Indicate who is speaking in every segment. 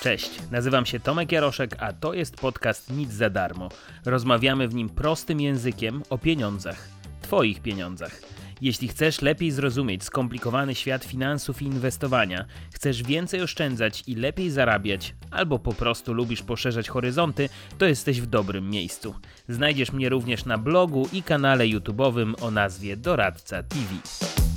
Speaker 1: Cześć, nazywam się Tomek Jaroszek, a to jest podcast Nic za darmo. Rozmawiamy w nim prostym językiem o pieniądzach, Twoich pieniądzach. Jeśli chcesz lepiej zrozumieć skomplikowany świat finansów i inwestowania, chcesz więcej oszczędzać i lepiej zarabiać, albo po prostu lubisz poszerzać horyzonty, to jesteś w dobrym miejscu. Znajdziesz mnie również na blogu i kanale YouTube'owym o nazwie Doradca TV.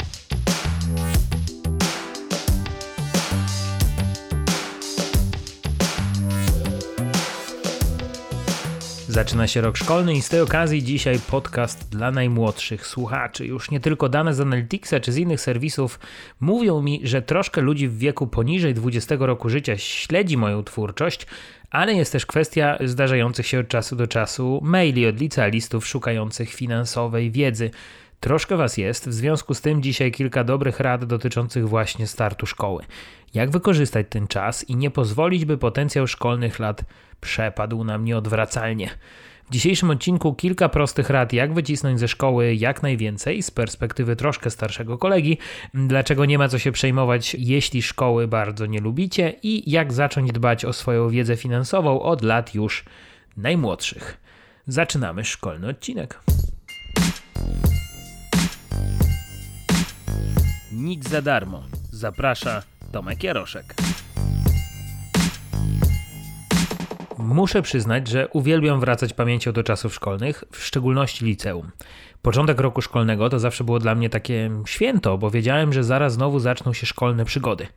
Speaker 1: Zaczyna się rok szkolny i z tej okazji dzisiaj podcast dla najmłodszych słuchaczy. Już nie tylko dane z Analyticsa czy z innych serwisów mówią mi, że troszkę ludzi w wieku poniżej 20 roku życia śledzi moją twórczość, ale jest też kwestia zdarzających się od czasu do czasu maili od licealistów szukających finansowej wiedzy. Troszkę Was jest, w związku z tym dzisiaj kilka dobrych rad dotyczących właśnie startu szkoły. Jak wykorzystać ten czas i nie pozwolić, by potencjał szkolnych lat przepadł nam nieodwracalnie. W dzisiejszym odcinku kilka prostych rad, jak wycisnąć ze szkoły jak najwięcej z perspektywy troszkę starszego kolegi, dlaczego nie ma co się przejmować, jeśli szkoły bardzo nie lubicie i jak zacząć dbać o swoją wiedzę finansową od lat już najmłodszych. Zaczynamy szkolny odcinek. Nic za darmo. Zaprasza Tomek Jaroszek. Muszę przyznać, że uwielbiam wracać pamięcią do czasów szkolnych, w szczególności liceum. Początek roku szkolnego to zawsze było dla mnie takie święto, bo wiedziałem, że zaraz znowu zaczną się szkolne przygody.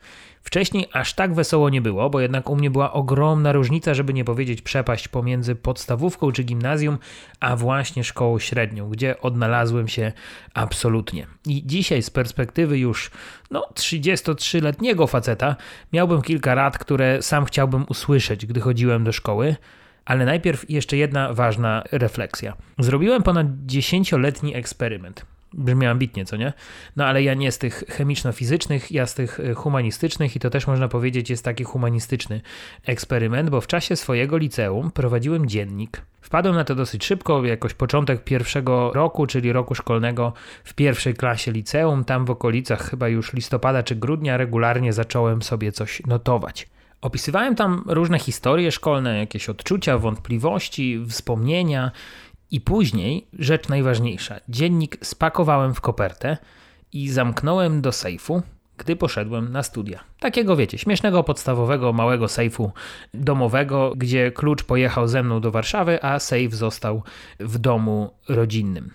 Speaker 1: Wcześniej aż tak wesoło nie było, bo jednak u mnie była ogromna różnica, żeby nie powiedzieć przepaść pomiędzy podstawówką czy gimnazjum, a właśnie szkołą średnią, gdzie odnalazłem się absolutnie. I dzisiaj z perspektywy już no 33-letniego faceta miałbym kilka rad, które sam chciałbym usłyszeć, gdy chodziłem do szkoły. Ale najpierw jeszcze jedna ważna refleksja. Zrobiłem ponad 10-letni eksperyment. Brzmi ambitnie, co nie? No ale ja nie z tych chemiczno-fizycznych, ja z tych e, humanistycznych i to też można powiedzieć jest taki humanistyczny eksperyment, bo w czasie swojego liceum prowadziłem dziennik. Wpadłem na to dosyć szybko, jakoś początek pierwszego roku, czyli roku szkolnego w pierwszej klasie liceum, tam w okolicach chyba już listopada czy grudnia regularnie zacząłem sobie coś notować. Opisywałem tam różne historie szkolne, jakieś odczucia, wątpliwości, wspomnienia i później, rzecz najważniejsza, dziennik spakowałem w kopertę i zamknąłem do sejfu, gdy poszedłem na studia. Takiego wiecie, śmiesznego, podstawowego, małego sejfu domowego, gdzie klucz pojechał ze mną do Warszawy, a sejf został w domu rodzinnym.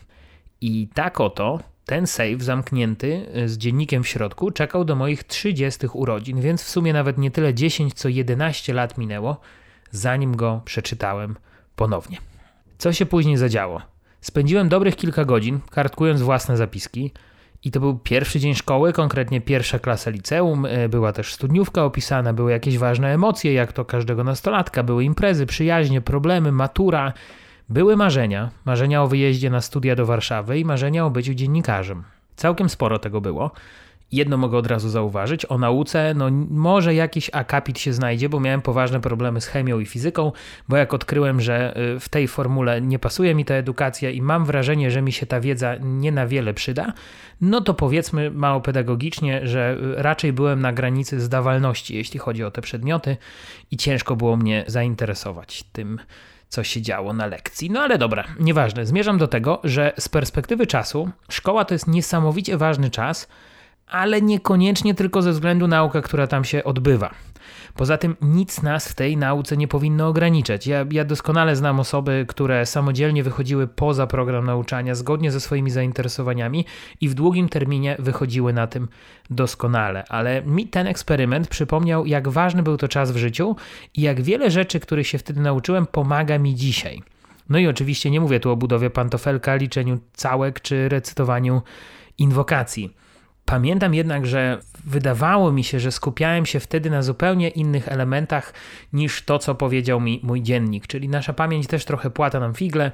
Speaker 1: I tak oto ten safe zamknięty y, z dziennikiem w środku czekał do moich 30 urodzin, więc w sumie nawet nie tyle 10, co 11 lat minęło, zanim go przeczytałem ponownie. Co się później zadziało? Spędziłem dobrych kilka godzin kartkując własne zapiski. I to był pierwszy dzień szkoły, konkretnie pierwsza klasa liceum. Y, była też studniówka opisana, były jakieś ważne emocje, jak to każdego nastolatka, były imprezy, przyjaźnie, problemy, matura. Były marzenia, marzenia o wyjeździe na studia do Warszawy i marzenia o byciu dziennikarzem. Całkiem sporo tego było. Jedno mogę od razu zauważyć, o nauce, no może jakiś akapit się znajdzie, bo miałem poważne problemy z chemią i fizyką, bo jak odkryłem, że y, w tej formule nie pasuje mi ta edukacja i mam wrażenie, że mi się ta wiedza nie na wiele przyda, no to powiedzmy mało pedagogicznie, że y, raczej byłem na granicy zdawalności, jeśli chodzi o te przedmioty i ciężko było mnie zainteresować tym co się działo na lekcji. No ale dobra, nieważne. Zmierzam do tego, że z perspektywy czasu szkoła to jest niesamowicie ważny czas, ale niekoniecznie tylko ze względu na naukę, która tam się odbywa. Poza tym nic nas w tej nauce nie powinno ograniczać. Ja, ja, doskonale znam osoby, które samodzielnie wychodziły poza program nauczania, zgodnie ze swoimi zainteresowaniami i w długim terminie wychodziły na tym doskonale. Ale mi ten eksperyment przypomniał, jak ważny był to czas w życiu i jak wiele rzeczy, których się wtedy nauczyłem, pomaga mi dzisiaj. No i oczywiście nie mówię tu o budowie pantofelka, liczeniu całek czy recytowaniu inwokacji. Pamiętam jednak, że wydawało mi się, że skupiałem się wtedy na zupełnie innych elementach niż to, co powiedział mi mój dziennik. Czyli nasza pamięć też trochę płata nam figle.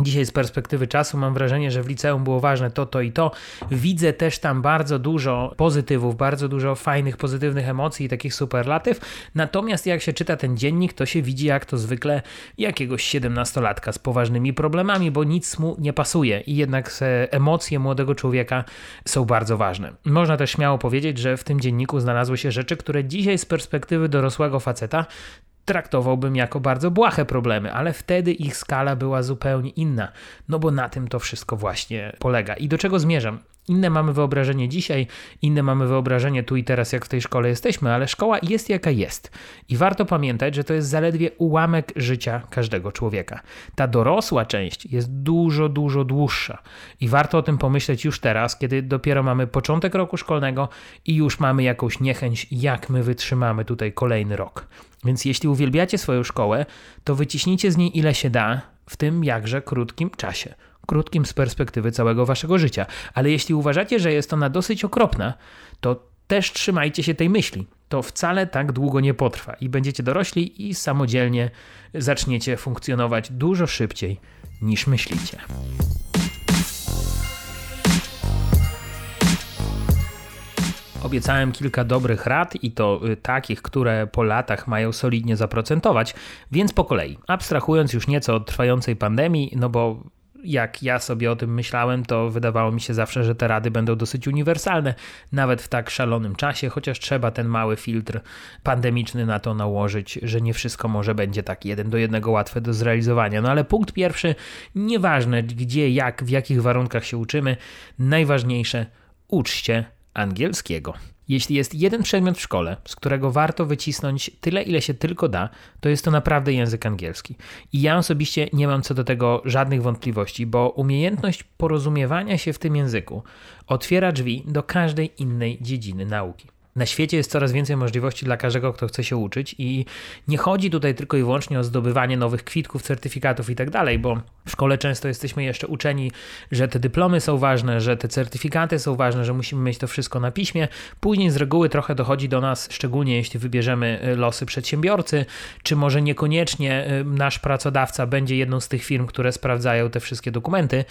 Speaker 1: Dzisiaj z perspektywy czasu mam wrażenie, że w liceum było ważne to, to i to. Widzę też tam bardzo dużo pozytywów, bardzo dużo fajnych, pozytywnych emocji i takich superlatyw. Natomiast jak się czyta ten dziennik, to się widzi jak to zwykle jakiegoś siedemnastolatka z poważnymi problemami, bo nic mu nie pasuje i jednak emocje młodego człowieka są bardzo ważne. Można też śmiało powiedzieć, że w tym dzienniku znalazły się rzeczy, które dzisiaj z perspektywy dorosłego faceta traktowałbym jako bardzo błahe problemy, ale wtedy ich skala była zupełnie inna, no bo na tym to wszystko właśnie polega. I do czego zmierzam? Inne mamy wyobrażenie dzisiaj, inne mamy wyobrażenie tu i teraz, jak w tej szkole jesteśmy, ale szkoła jest jaka jest. I warto pamiętać, że to jest zaledwie ułamek życia każdego człowieka. Ta dorosła część jest dużo, dużo dłuższa. I warto o tym pomyśleć już teraz, kiedy dopiero mamy początek roku szkolnego i już mamy jakąś niechęć, jak my wytrzymamy tutaj kolejny rok. Więc jeśli uwielbiacie swoją szkołę, to wyciśnijcie z niej ile się da w tym jakże krótkim czasie. Krótkim z perspektywy całego waszego życia. Ale jeśli uważacie, że jest ona dosyć okropna, to też trzymajcie się tej myśli. To wcale tak długo nie potrwa i będziecie dorośli i samodzielnie zaczniecie funkcjonować dużo szybciej niż myślicie. Obiecałem kilka dobrych rad i to y, takich, które po latach mają solidnie zaprocentować, więc po kolei. Abstrahując już nieco od trwającej pandemii, no bo jak ja sobie o tym myślałem, to wydawało mi się zawsze, że te rady będą dosyć uniwersalne, nawet w tak szalonym czasie, chociaż trzeba ten mały filtr pandemiczny na to nałożyć, że nie wszystko może będzie tak jeden do jednego łatwe do zrealizowania. No ale punkt pierwszy, nieważne gdzie, jak, w jakich warunkach się uczymy, najważniejsze uczcie angielskiego. Jeśli jest jeden przedmiot w szkole, z którego warto wycisnąć tyle, ile się tylko da, to jest to naprawdę język angielski. I ja osobiście nie mam co do tego żadnych wątpliwości, bo umiejętność porozumiewania się w tym języku otwiera drzwi do każdej innej dziedziny nauki. Na świecie jest coraz więcej możliwości dla każdego, kto chce się uczyć, i nie chodzi tutaj tylko i wyłącznie o zdobywanie nowych kwitków, certyfikatów i tak dalej, bo w szkole często jesteśmy jeszcze uczeni, że te dyplomy są ważne, że te certyfikaty są ważne, że musimy mieć to wszystko na piśmie. Później z reguły trochę dochodzi do nas, szczególnie jeśli wybierzemy y, losy przedsiębiorcy, czy może niekoniecznie y, nasz pracodawca będzie jedną z tych firm, które sprawdzają te wszystkie dokumenty,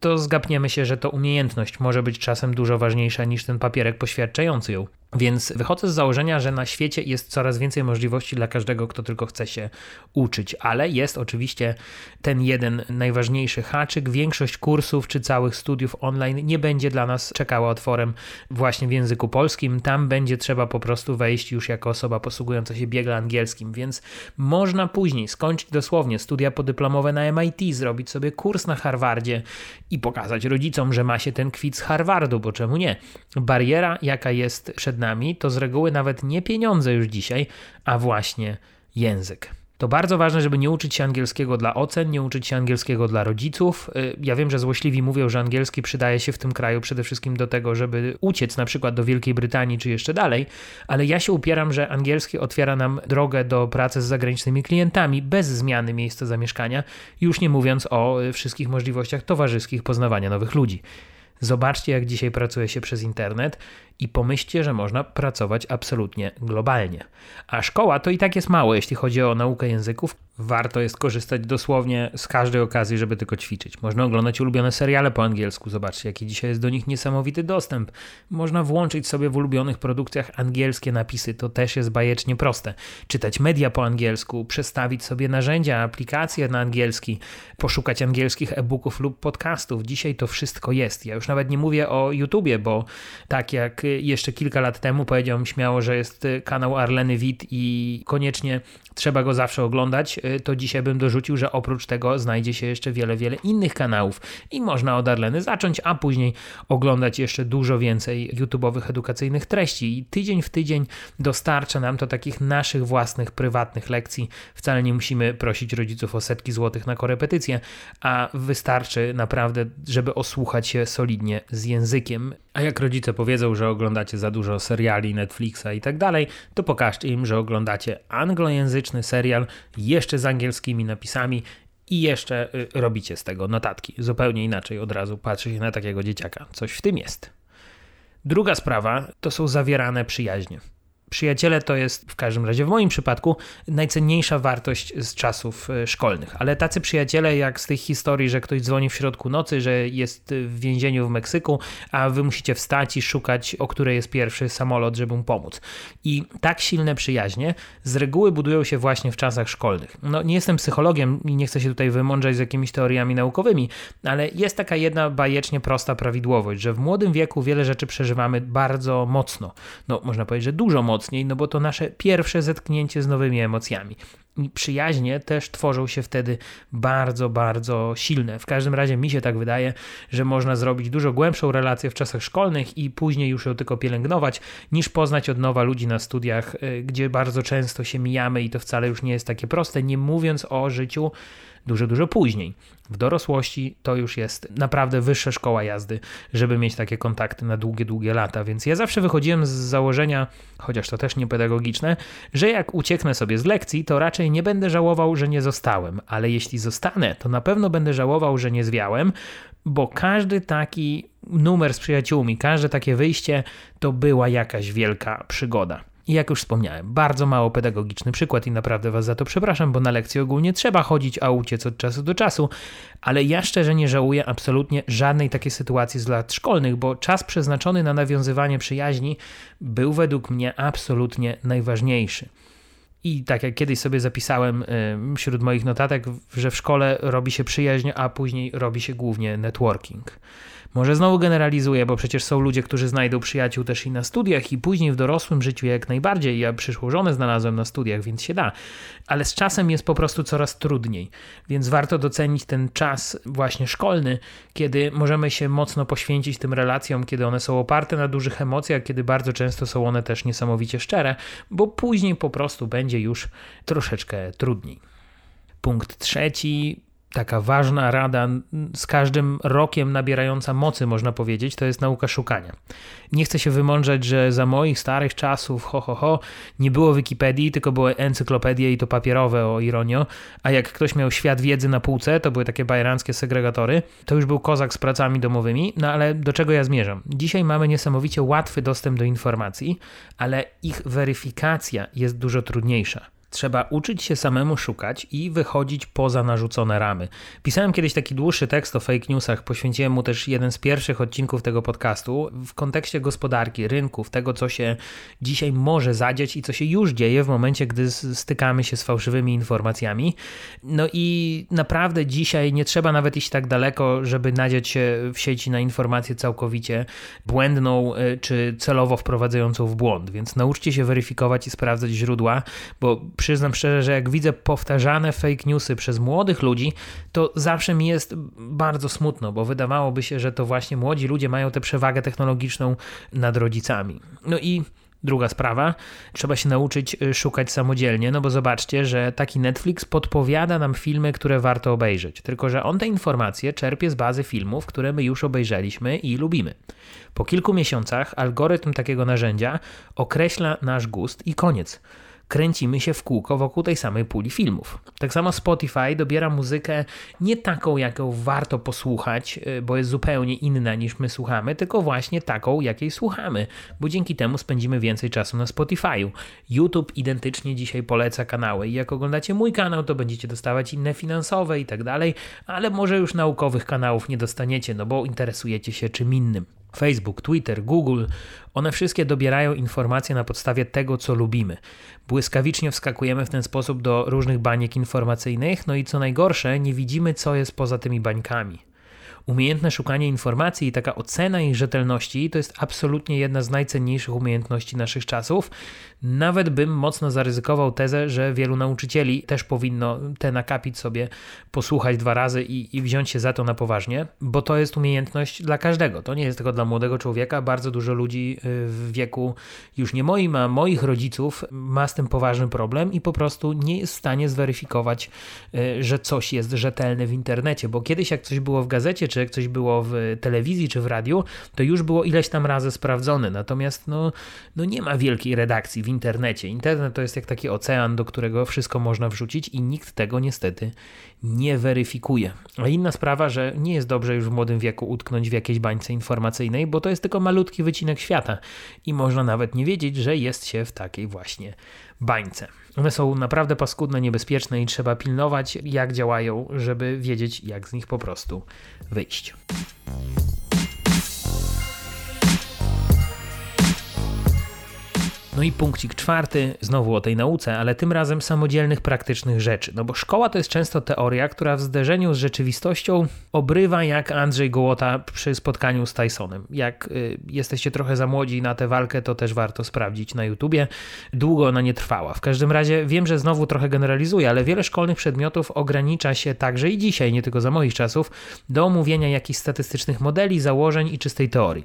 Speaker 1: to zgapniemy się, że to umiejętność może być czasem dużo ważniejsza niż ten papierek poświadczający ją. Więc wychodzę z założenia, że na świecie jest coraz więcej możliwości dla każdego, kto tylko chce się uczyć, ale jest oczywiście ten jeden najważniejszy haczyk. Większość kursów czy całych studiów online nie będzie dla nas czekała otworem właśnie w języku polskim. Tam będzie trzeba po prostu wejść już jako osoba posługująca się biegle angielskim, więc można później skończyć dosłownie studia podyplomowe na MIT, zrobić sobie kurs na Harvardzie i pokazać rodzicom, że ma się ten kwit z Harvardu, bo czemu nie? Bariera, jaka jest przed nami, to z reguły nawet nie pieniądze już dzisiaj, a właśnie język. To bardzo ważne, żeby nie uczyć się angielskiego dla ocen, nie uczyć się angielskiego dla rodziców. Y, ja wiem, że złośliwi mówią, że angielski przydaje się w tym kraju przede wszystkim do tego, żeby uciec na przykład do Wielkiej Brytanii czy jeszcze dalej, ale ja się upieram, że angielski otwiera nam drogę do pracy z zagranicznymi klientami bez zmiany miejsca zamieszkania, już nie mówiąc o y, wszystkich możliwościach towarzyskich poznawania nowych ludzi. Zobaczcie, jak dzisiaj pracuje się przez internet i pomyślcie, że można pracować absolutnie globalnie. A szkoła to i tak jest mało, jeśli chodzi o naukę języków. Warto jest korzystać dosłownie z każdej okazji, żeby tylko ćwiczyć. Można oglądać ulubione seriale po angielsku, zobaczcie, jaki dzisiaj jest do nich niesamowity dostęp. Można włączyć sobie w ulubionych produkcjach angielskie napisy, to też jest bajecznie proste. Czytać media po angielsku, przestawić sobie narzędzia, aplikacje na angielski, poszukać angielskich e-booków lub podcastów. Dzisiaj to wszystko jest. Ja już nawet nie mówię o YouTubie, bo tak jak jeszcze kilka lat temu powiedziałbym śmiało, że jest kanał Arleny Wit i koniecznie trzeba go zawsze oglądać, y, to dzisiaj bym dorzucił, że oprócz tego znajdzie się jeszcze wiele, wiele innych kanałów i można od Arleny zacząć, a później oglądać jeszcze dużo więcej YouTube'owych edukacyjnych treści i tydzień w tydzień dostarcza nam to takich naszych własnych, prywatnych lekcji. Wcale nie musimy prosić rodziców o setki złotych na korepetycję, a wystarczy naprawdę, żeby osłuchać się solidnie z językiem. A jak rodzice powiedzą, że oglądacie za dużo seriali, Netflixa i tak dalej, to pokażcie im, że oglądacie anglojęzyczny serial jeszcze z angielskimi napisami i jeszcze y, robicie z tego notatki. Zupełnie inaczej od razu patrzy się na takiego dzieciaka. Coś w tym jest. Druga sprawa to są zawierane przyjaźnie. Przyjaciele to jest w każdym razie w moim przypadku najcenniejsza wartość z czasów e, szkolnych. Ale tacy przyjaciele, jak z tych historii, że ktoś dzwoni w środku nocy, że jest w więzieniu w Meksyku, a wy musicie wstać i szukać, o której jest pierwszy samolot, żeby mu pomóc. I tak silne przyjaźnie z reguły budują się właśnie w czasach szkolnych. No, nie jestem psychologiem i nie chcę się tutaj wymądrzać z jakimiś teoriami naukowymi, ale jest taka jedna bajecznie prosta prawidłowość, że w młodym wieku wiele rzeczy przeżywamy bardzo mocno. No, można powiedzieć, że dużo mocno mocniej, no bo to nasze pierwsze zetknięcie z nowymi emocjami. I przyjaźnie też tworzą się wtedy bardzo, bardzo silne. W każdym razie mi się tak wydaje, że można zrobić dużo głębszą relację w czasach szkolnych i później już ją tylko pielęgnować, niż poznać od nowa ludzi na studiach, y, gdzie bardzo często się mijamy i to wcale już nie jest takie proste, nie mówiąc o życiu dużo, dużo później. W dorosłości to już jest naprawdę wyższa szkoła jazdy, żeby mieć takie kontakty na długie, długie lata. Więc ja zawsze wychodziłem z założenia, chociaż to też nie pedagogiczne, że jak ucieknę sobie z lekcji, to raczej nie będę żałował, że nie zostałem, ale jeśli zostanę, to na pewno będę żałował, że nie zwiałem, bo każdy taki numer z przyjaciółmi, każde takie wyjście to była jakaś wielka przygoda. I jak już wspomniałem, bardzo mało pedagogiczny przykład i naprawdę Was za to przepraszam, bo na lekcje ogólnie trzeba chodzić, a uciec od czasu do czasu, ale ja szczerze nie żałuję absolutnie żadnej takiej sytuacji z lat szkolnych, bo czas przeznaczony na nawiązywanie przyjaźni był według mnie absolutnie najważniejszy. I tak jak kiedyś sobie zapisałem wśród moich notatek, że w szkole robi się przyjaźń, a później robi się głównie networking. Może znowu generalizuję, bo przecież są ludzie, którzy znajdą przyjaciół też i na studiach, i później w dorosłym życiu jak najbardziej. Ja przyszłą żonę znalazłem na studiach, więc się da. Ale z czasem jest po prostu coraz trudniej, więc warto docenić ten czas właśnie szkolny, kiedy możemy się mocno poświęcić tym relacjom, kiedy one są oparte na dużych emocjach, kiedy bardzo często są one też niesamowicie szczere, bo później po prostu będzie już troszeczkę trudniej. Punkt trzeci taka ważna rada, z każdym rokiem nabierająca mocy, można powiedzieć, to jest nauka szukania. Nie chcę się wymądrzeć, że za moich starych czasów, ho, ho, ho, nie było Wikipedii, tylko były encyklopedie i to papierowe, o ironio, a jak ktoś miał świat wiedzy na półce, to były takie bajeranckie segregatory, to już był kozak z pracami domowymi, no ale do czego ja zmierzam? Dzisiaj mamy niesamowicie łatwy dostęp do informacji, ale ich weryfikacja jest dużo trudniejsza. Trzeba uczyć się samemu szukać i wychodzić poza narzucone ramy. Pisałem kiedyś taki dłuższy tekst o fake newsach, poświęciłem mu też jeden z pierwszych odcinków tego podcastu w kontekście gospodarki, rynków, tego co się dzisiaj może zadziać i co się już dzieje w momencie, gdy stykamy się z fałszywymi informacjami. No i naprawdę dzisiaj nie trzeba nawet iść tak daleko, żeby nadziać się w sieci na informację całkowicie błędną y, czy celowo wprowadzającą w błąd. Więc nauczcie się weryfikować i sprawdzać źródła, bo przyznam szczerze, że jak widzę powtarzane fake newsy przez młodych ludzi, to zawsze mi jest bardzo smutno, bo wydawałoby się, że to właśnie młodzi ludzie mają tę przewagę technologiczną nad rodzicami. No i Druga sprawa, trzeba się nauczyć y, szukać samodzielnie, no bo zobaczcie, że taki Netflix podpowiada nam filmy, które warto obejrzeć. Tylko, że on te informacje czerpie z bazy filmów, które my już obejrzeliśmy i lubimy. Po kilku miesiącach algorytm takiego narzędzia określa nasz gust i koniec kręcimy się w kółko wokół tej samej puli filmów. Tak samo Spotify dobiera muzykę nie taką, jaką warto posłuchać, y, bo jest zupełnie inna niż my słuchamy, tylko właśnie taką, jakiej słuchamy, bo dzięki temu spędzimy więcej czasu na Spotify'u. YouTube identycznie dzisiaj poleca kanały i jak oglądacie mój kanał, to będziecie dostawać inne finansowe i tak dalej, ale może już naukowych kanałów nie dostaniecie, no bo interesujecie się czym innym. Facebook, Twitter, Google, one wszystkie dobierają informacje na podstawie tego, co lubimy. Błyskawicznie wskakujemy w ten sposób do różnych baniek informacyjnych, no i co najgorsze, nie widzimy, co jest poza tymi bańkami. Umiejętne szukanie informacji i taka ocena ich rzetelności to jest absolutnie jedna z najcenniejszych umiejętności naszych czasów. Nawet bym mocno zaryzykował tezę, że wielu nauczycieli też powinno te nakapić sobie, posłuchać dwa razy i, i wziąć się za to na poważnie, bo to jest umiejętność dla każdego. To nie jest tylko dla młodego człowieka. Bardzo dużo ludzi y, w wieku już nie moim, a moich rodziców ma z tym poważny problem i po prostu nie jest w stanie zweryfikować, y, że coś jest rzetelne w internecie, bo kiedyś jak coś było w gazecie czy czy jak coś było w telewizji czy w radiu, to już było ileś tam razy sprawdzone. Natomiast no, no nie ma wielkiej redakcji w internecie. Internet to jest jak taki ocean, do którego wszystko można wrzucić i nikt tego niestety nie weryfikuje. A inna sprawa, że nie jest dobrze już w młodym wieku utknąć w jakiejś bańce informacyjnej, bo to jest tylko malutki wycinek świata i można nawet nie wiedzieć, że jest się w takiej właśnie bańce. One są naprawdę paskudne, niebezpieczne i trzeba pilnować, jak działają, żeby wiedzieć, jak z nich po prostu wyjść. No i punkcik czwarty, znowu o tej nauce, ale tym razem samodzielnych, praktycznych rzeczy. No bo szkoła to jest często teoria, która w zderzeniu z rzeczywistością obrywa jak Andrzej Gołota przy spotkaniu z Tysonem. Jak y, jesteście trochę za młodzi na tę walkę, to też warto sprawdzić na YouTubie. Długo ona nie trwała. W każdym razie wiem, że znowu trochę generalizuję, ale wiele szkolnych przedmiotów ogranicza się także i dzisiaj, nie tylko za moich czasów, do omówienia jakichś statystycznych modeli, założeń i czystej teorii.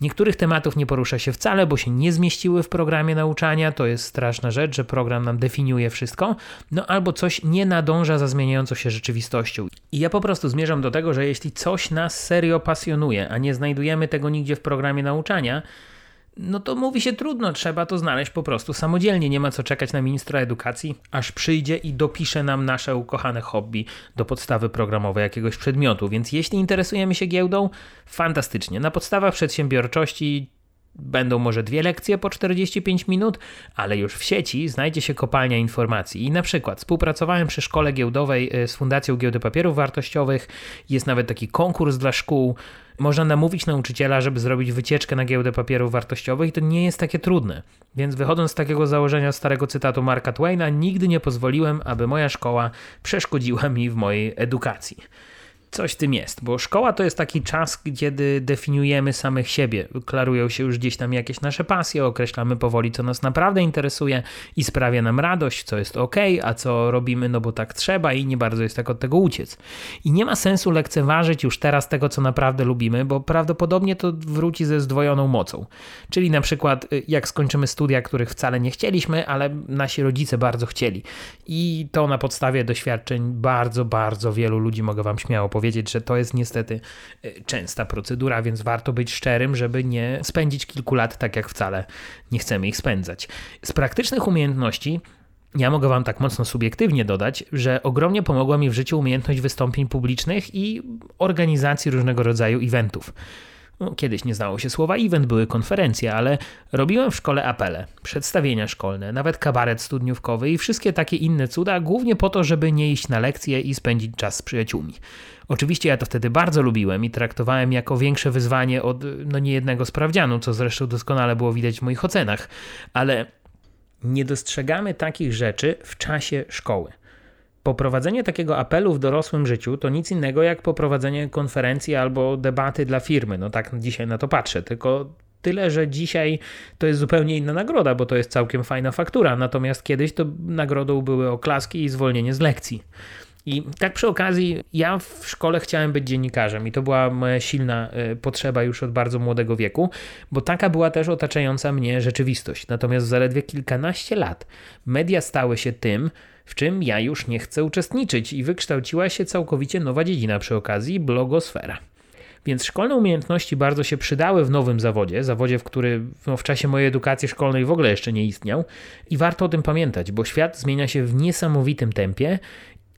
Speaker 1: Niektórych tematów nie porusza się wcale, bo się nie zmieściły w programie nauczania, to jest straszna rzecz, że program nam definiuje wszystko, no albo coś nie nadąża za zmieniającą się rzeczywistością. I ja po prostu zmierzam do tego, że jeśli coś nas serio pasjonuje, a nie znajdujemy tego nigdzie w programie nauczania, no to mówi się trudno, trzeba to znaleźć po prostu samodzielnie. Nie ma co czekać na ministra edukacji, aż przyjdzie i dopisze nam nasze ukochane hobby do podstawy programowej jakiegoś przedmiotu. Więc jeśli interesujemy się giełdą, fantastycznie. Na podstawach przedsiębiorczości Będą może dwie lekcje po 45 minut, ale już w sieci znajdzie się kopalnia informacji. I na przykład współpracowałem przy szkole giełdowej y, z Fundacją Giełdy Papierów Wartościowych. Jest nawet taki konkurs dla szkół. Można namówić nauczyciela, żeby zrobić wycieczkę na giełdę papierów wartościowych i to nie jest takie trudne. Więc wychodząc z takiego założenia starego cytatu Marka Twaina, nigdy nie pozwoliłem, aby moja szkoła przeszkodziła mi w mojej edukacji coś tym jest, bo szkoła to jest taki czas, kiedy definiujemy samych siebie. Klarują się już gdzieś tam jakieś nasze pasje, określamy powoli, co nas naprawdę interesuje i sprawia nam radość, co jest ok, a co robimy, no bo tak trzeba i nie bardzo jest tak od tego uciec. I nie ma sensu lekceważyć już teraz tego, co naprawdę lubimy, bo prawdopodobnie to wróci ze zdwojoną mocą. Czyli na przykład, y, jak skończymy studia, których wcale nie chcieliśmy, ale nasi rodzice bardzo chcieli. I to na podstawie doświadczeń bardzo, bardzo wielu ludzi mogę Wam śmiało powiedzieć powiedzieć, że to jest niestety e, częsta procedura, więc warto być szczerym, żeby nie spędzić kilku lat tak jak wcale nie chcemy ich spędzać. Z praktycznych umiejętności ja mogę Wam tak mocno subiektywnie dodać, że ogromnie pomogła mi w życiu umiejętność wystąpień publicznych i organizacji różnego rodzaju eventów. No, kiedyś nie znało się słowa event, były konferencje, ale robiłem w szkole apele, przedstawienia szkolne, nawet kabaret studniówkowy i wszystkie takie inne cuda, głównie po to, żeby nie iść na lekcje i spędzić czas z przyjaciółmi. Oczywiście ja to wtedy bardzo lubiłem i traktowałem jako większe wyzwanie od no, niejednego sprawdzianu, co zresztą doskonale było widać w moich ocenach, ale nie dostrzegamy takich rzeczy w czasie szkoły. Poprowadzenie takiego apelu w dorosłym życiu to nic innego jak poprowadzenie konferencji albo debaty dla firmy. No tak dzisiaj na to patrzę, tylko tyle, że dzisiaj to jest zupełnie inna nagroda, bo to jest całkiem fajna faktura, natomiast kiedyś to nagrodą były oklaski i zwolnienie z lekcji. I tak przy okazji, ja w szkole chciałem być dziennikarzem i to była moja silna e, potrzeba już od bardzo młodego wieku, bo taka była też otaczająca mnie rzeczywistość. Natomiast zaledwie kilkanaście lat media stały się tym, w czym ja już nie chcę uczestniczyć i wykształciła się całkowicie nowa dziedzina przy okazji blogosfera. Więc szkolne umiejętności bardzo się przydały w nowym zawodzie, zawodzie, w który no, w czasie mojej edukacji szkolnej w ogóle jeszcze nie istniał. I warto o tym pamiętać, bo świat zmienia się w niesamowitym tempie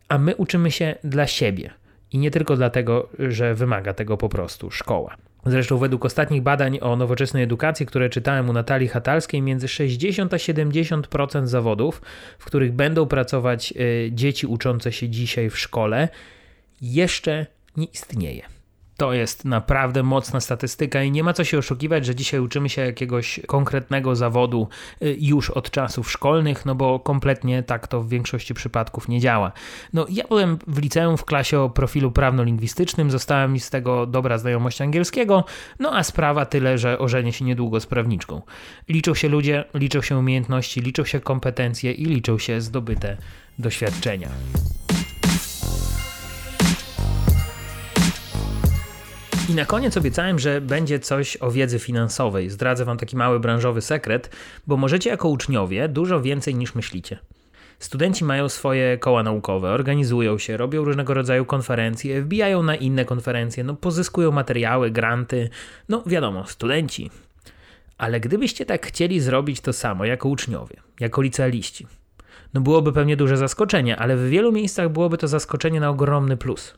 Speaker 1: a my uczymy się dla siebie. I nie tylko dlatego, że wymaga tego po prostu szkoła. Zresztą według ostatnich badań o nowoczesnej edukacji, które czytałem u Natalii Hatalskiej, między 60 a 70% zawodów, w których będą pracować y, dzieci uczące się dzisiaj w szkole, jeszcze nie istnieje. To jest naprawdę mocna statystyka i nie ma co się oszukiwać, że dzisiaj uczymy się jakiegoś konkretnego zawodu y, już od czasów szkolnych, no bo kompletnie tak to w większości przypadków nie działa. No ja byłem w liceum w klasie o profilu prawno-lingwistycznym, została mi z tego dobra znajomość angielskiego, no a sprawa tyle, że ożenię się niedługo z prawniczką. Liczą się ludzie, liczą się umiejętności, liczą się kompetencje i liczą się zdobyte doświadczenia. I na koniec obiecałem, że będzie coś o wiedzy finansowej. Zdradzę Wam taki mały branżowy sekret, bo możecie jako uczniowie dużo więcej niż myślicie. Studenci mają swoje koła naukowe, organizują się, robią różnego rodzaju konferencje, wbijają na inne konferencje, no pozyskują materiały, granty, no wiadomo, studenci. Ale gdybyście tak chcieli zrobić to samo jako uczniowie, jako licealiści, no byłoby pewnie duże zaskoczenie, ale w wielu miejscach byłoby to zaskoczenie na ogromny plus.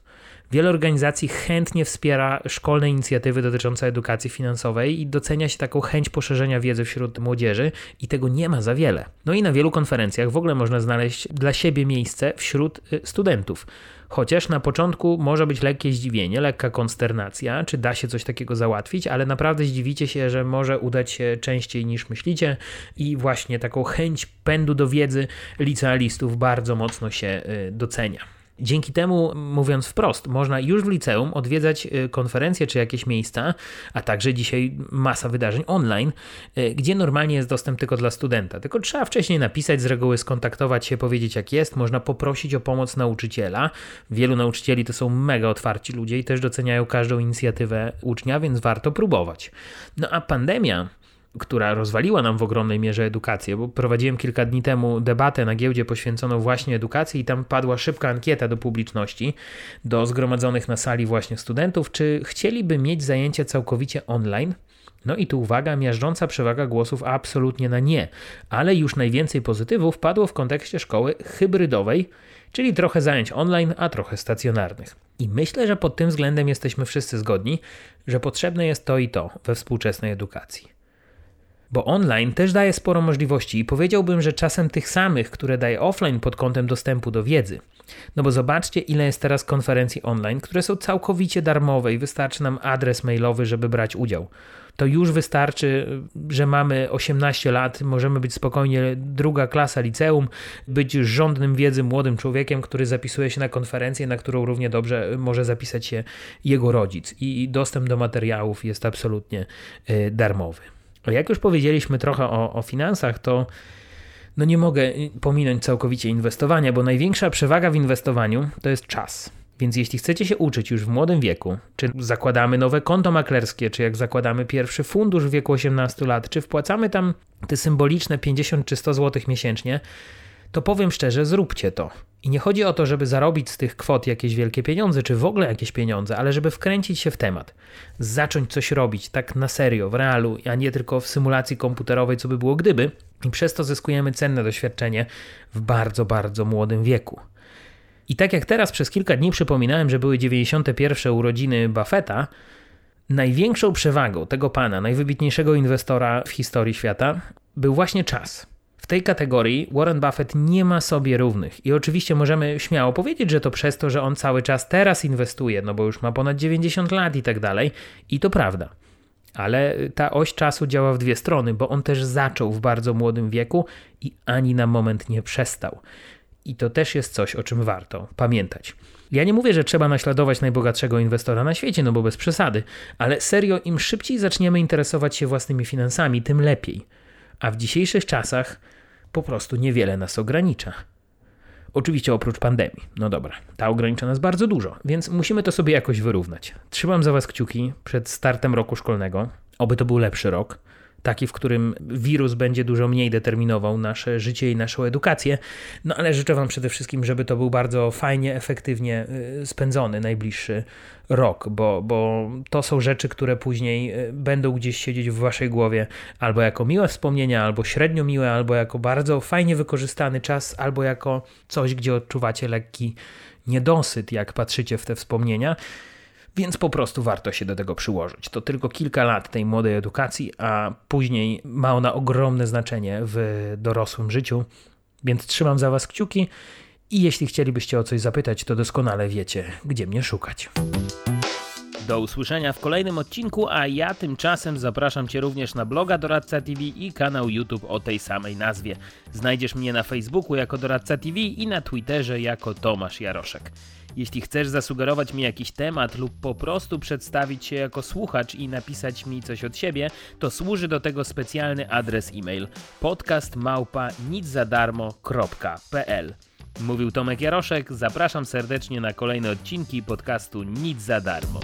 Speaker 1: Wiele organizacji chętnie wspiera szkolne inicjatywy dotyczące edukacji finansowej i docenia się taką chęć poszerzenia wiedzy wśród młodzieży i tego nie ma za wiele. No i na wielu konferencjach w ogóle można znaleźć dla siebie miejsce wśród y, studentów. Chociaż na początku może być lekkie zdziwienie, lekka konsternacja, czy da się coś takiego załatwić, ale naprawdę zdziwicie się, że może udać się częściej niż myślicie i właśnie taką chęć pędu do wiedzy licealistów bardzo mocno się y, docenia. Dzięki temu, mówiąc wprost, można już w liceum odwiedzać y, konferencje czy jakieś miejsca, a także dzisiaj masa wydarzeń online, y, gdzie normalnie jest dostęp tylko dla studenta. Tylko trzeba wcześniej napisać, z reguły skontaktować się, powiedzieć jak jest, można poprosić o pomoc nauczyciela. Wielu nauczycieli to są mega otwarci ludzie i też doceniają każdą inicjatywę ucznia, więc warto próbować. No a pandemia która rozwaliła nam w ogromnej mierze edukację, bo prowadziłem kilka dni temu debatę na giełdzie poświęconą właśnie edukacji i tam padła szybka ankieta do publiczności, do zgromadzonych na sali właśnie studentów, czy chcieliby mieć zajęcia całkowicie online. No i tu uwaga, miażdżąca przewaga głosów absolutnie na nie, ale już najwięcej pozytywów padło w kontekście szkoły hybrydowej, czyli trochę zajęć online, a trochę stacjonarnych. I myślę, że pod tym względem jesteśmy wszyscy zgodni, że potrzebne jest to i to we współczesnej edukacji bo online też daje sporo możliwości i powiedziałbym, że czasem tych samych, które daje offline pod kątem dostępu do wiedzy. No bo zobaczcie, ile jest teraz konferencji online, które są całkowicie darmowe i wystarczy nam adres mailowy, żeby brać udział. To już wystarczy, że mamy 18 lat, możemy być spokojnie druga klasa liceum, być żądnym wiedzy młodym człowiekiem, który zapisuje się na konferencję, na którą równie dobrze może zapisać się jego rodzic. I dostęp do materiałów jest absolutnie y, darmowy. Jak już powiedzieliśmy trochę o, o finansach, to no nie mogę pominąć całkowicie inwestowania, bo największa przewaga w inwestowaniu to jest czas. Więc jeśli chcecie się uczyć już w młodym wieku, czy zakładamy nowe konto maklerskie, czy jak zakładamy pierwszy fundusz w wieku 18 lat, czy wpłacamy tam te symboliczne 50 czy 100 zł miesięcznie, to powiem szczerze, zróbcie to. I nie chodzi o to, żeby zarobić z tych kwot jakieś wielkie pieniądze, czy w ogóle jakieś pieniądze, ale żeby wkręcić się w temat, zacząć coś robić tak na serio, w realu, a nie tylko w symulacji komputerowej, co by było gdyby, i przez to zyskujemy cenne doświadczenie w bardzo, bardzo młodym wieku. I tak jak teraz przez kilka dni przypominałem, że były 91. urodziny Buffetta, największą przewagą tego pana, najwybitniejszego inwestora w historii świata, był właśnie czas tej kategorii Warren Buffett nie ma sobie równych. I oczywiście możemy śmiało powiedzieć, że to przez to, że on cały czas teraz inwestuje, no bo już ma ponad 90 lat i tak dalej. I to prawda. Ale ta oś czasu działa w dwie strony, bo on też zaczął w bardzo młodym wieku i ani na moment nie przestał. I to też jest coś, o czym warto pamiętać. Ja nie mówię, że trzeba naśladować najbogatszego inwestora na świecie, no bo bez przesady, ale serio, im szybciej zaczniemy interesować się własnymi finansami, tym lepiej. A w dzisiejszych czasach po prostu niewiele nas ogranicza. Oczywiście oprócz pandemii. No dobra, ta ogranicza nas bardzo dużo, więc musimy to sobie jakoś wyrównać. Trzymam za Was kciuki przed startem roku szkolnego. Oby to był lepszy rok taki, w którym wirus będzie dużo mniej determinował nasze życie i naszą edukację. No ale życzę Wam przede wszystkim, żeby to był bardzo fajnie, efektywnie y, spędzony najbliższy rok, bo, bo to są rzeczy, które później y, będą gdzieś siedzieć w Waszej głowie albo jako miłe wspomnienia, albo średnio miłe, albo jako bardzo fajnie wykorzystany czas, albo jako coś, gdzie odczuwacie lekki niedosyt, jak patrzycie w te wspomnienia więc po prostu warto się do tego przyłożyć. To tylko kilka lat tej młodej edukacji, a później ma ona ogromne znaczenie w dorosłym życiu, więc trzymam za Was kciuki i jeśli chcielibyście o coś zapytać, to doskonale wiecie, gdzie mnie szukać. Do usłyszenia w kolejnym odcinku, a ja tymczasem zapraszam Cię również na bloga Doradca TV i kanał YouTube o tej samej nazwie. Znajdziesz mnie na Facebooku jako Doradca TV i na Twitterze jako Tomasz Jaroszek. Jeśli chcesz zasugerować mi jakiś temat lub po prostu przedstawić się jako słuchacz i napisać mi coś od siebie, to służy do tego specjalny adres e-mail podcastmałpa.niczadarmo.pl Mówił Tomek Jaroszek, zapraszam serdecznie na kolejne odcinki podcastu Nic za darmo.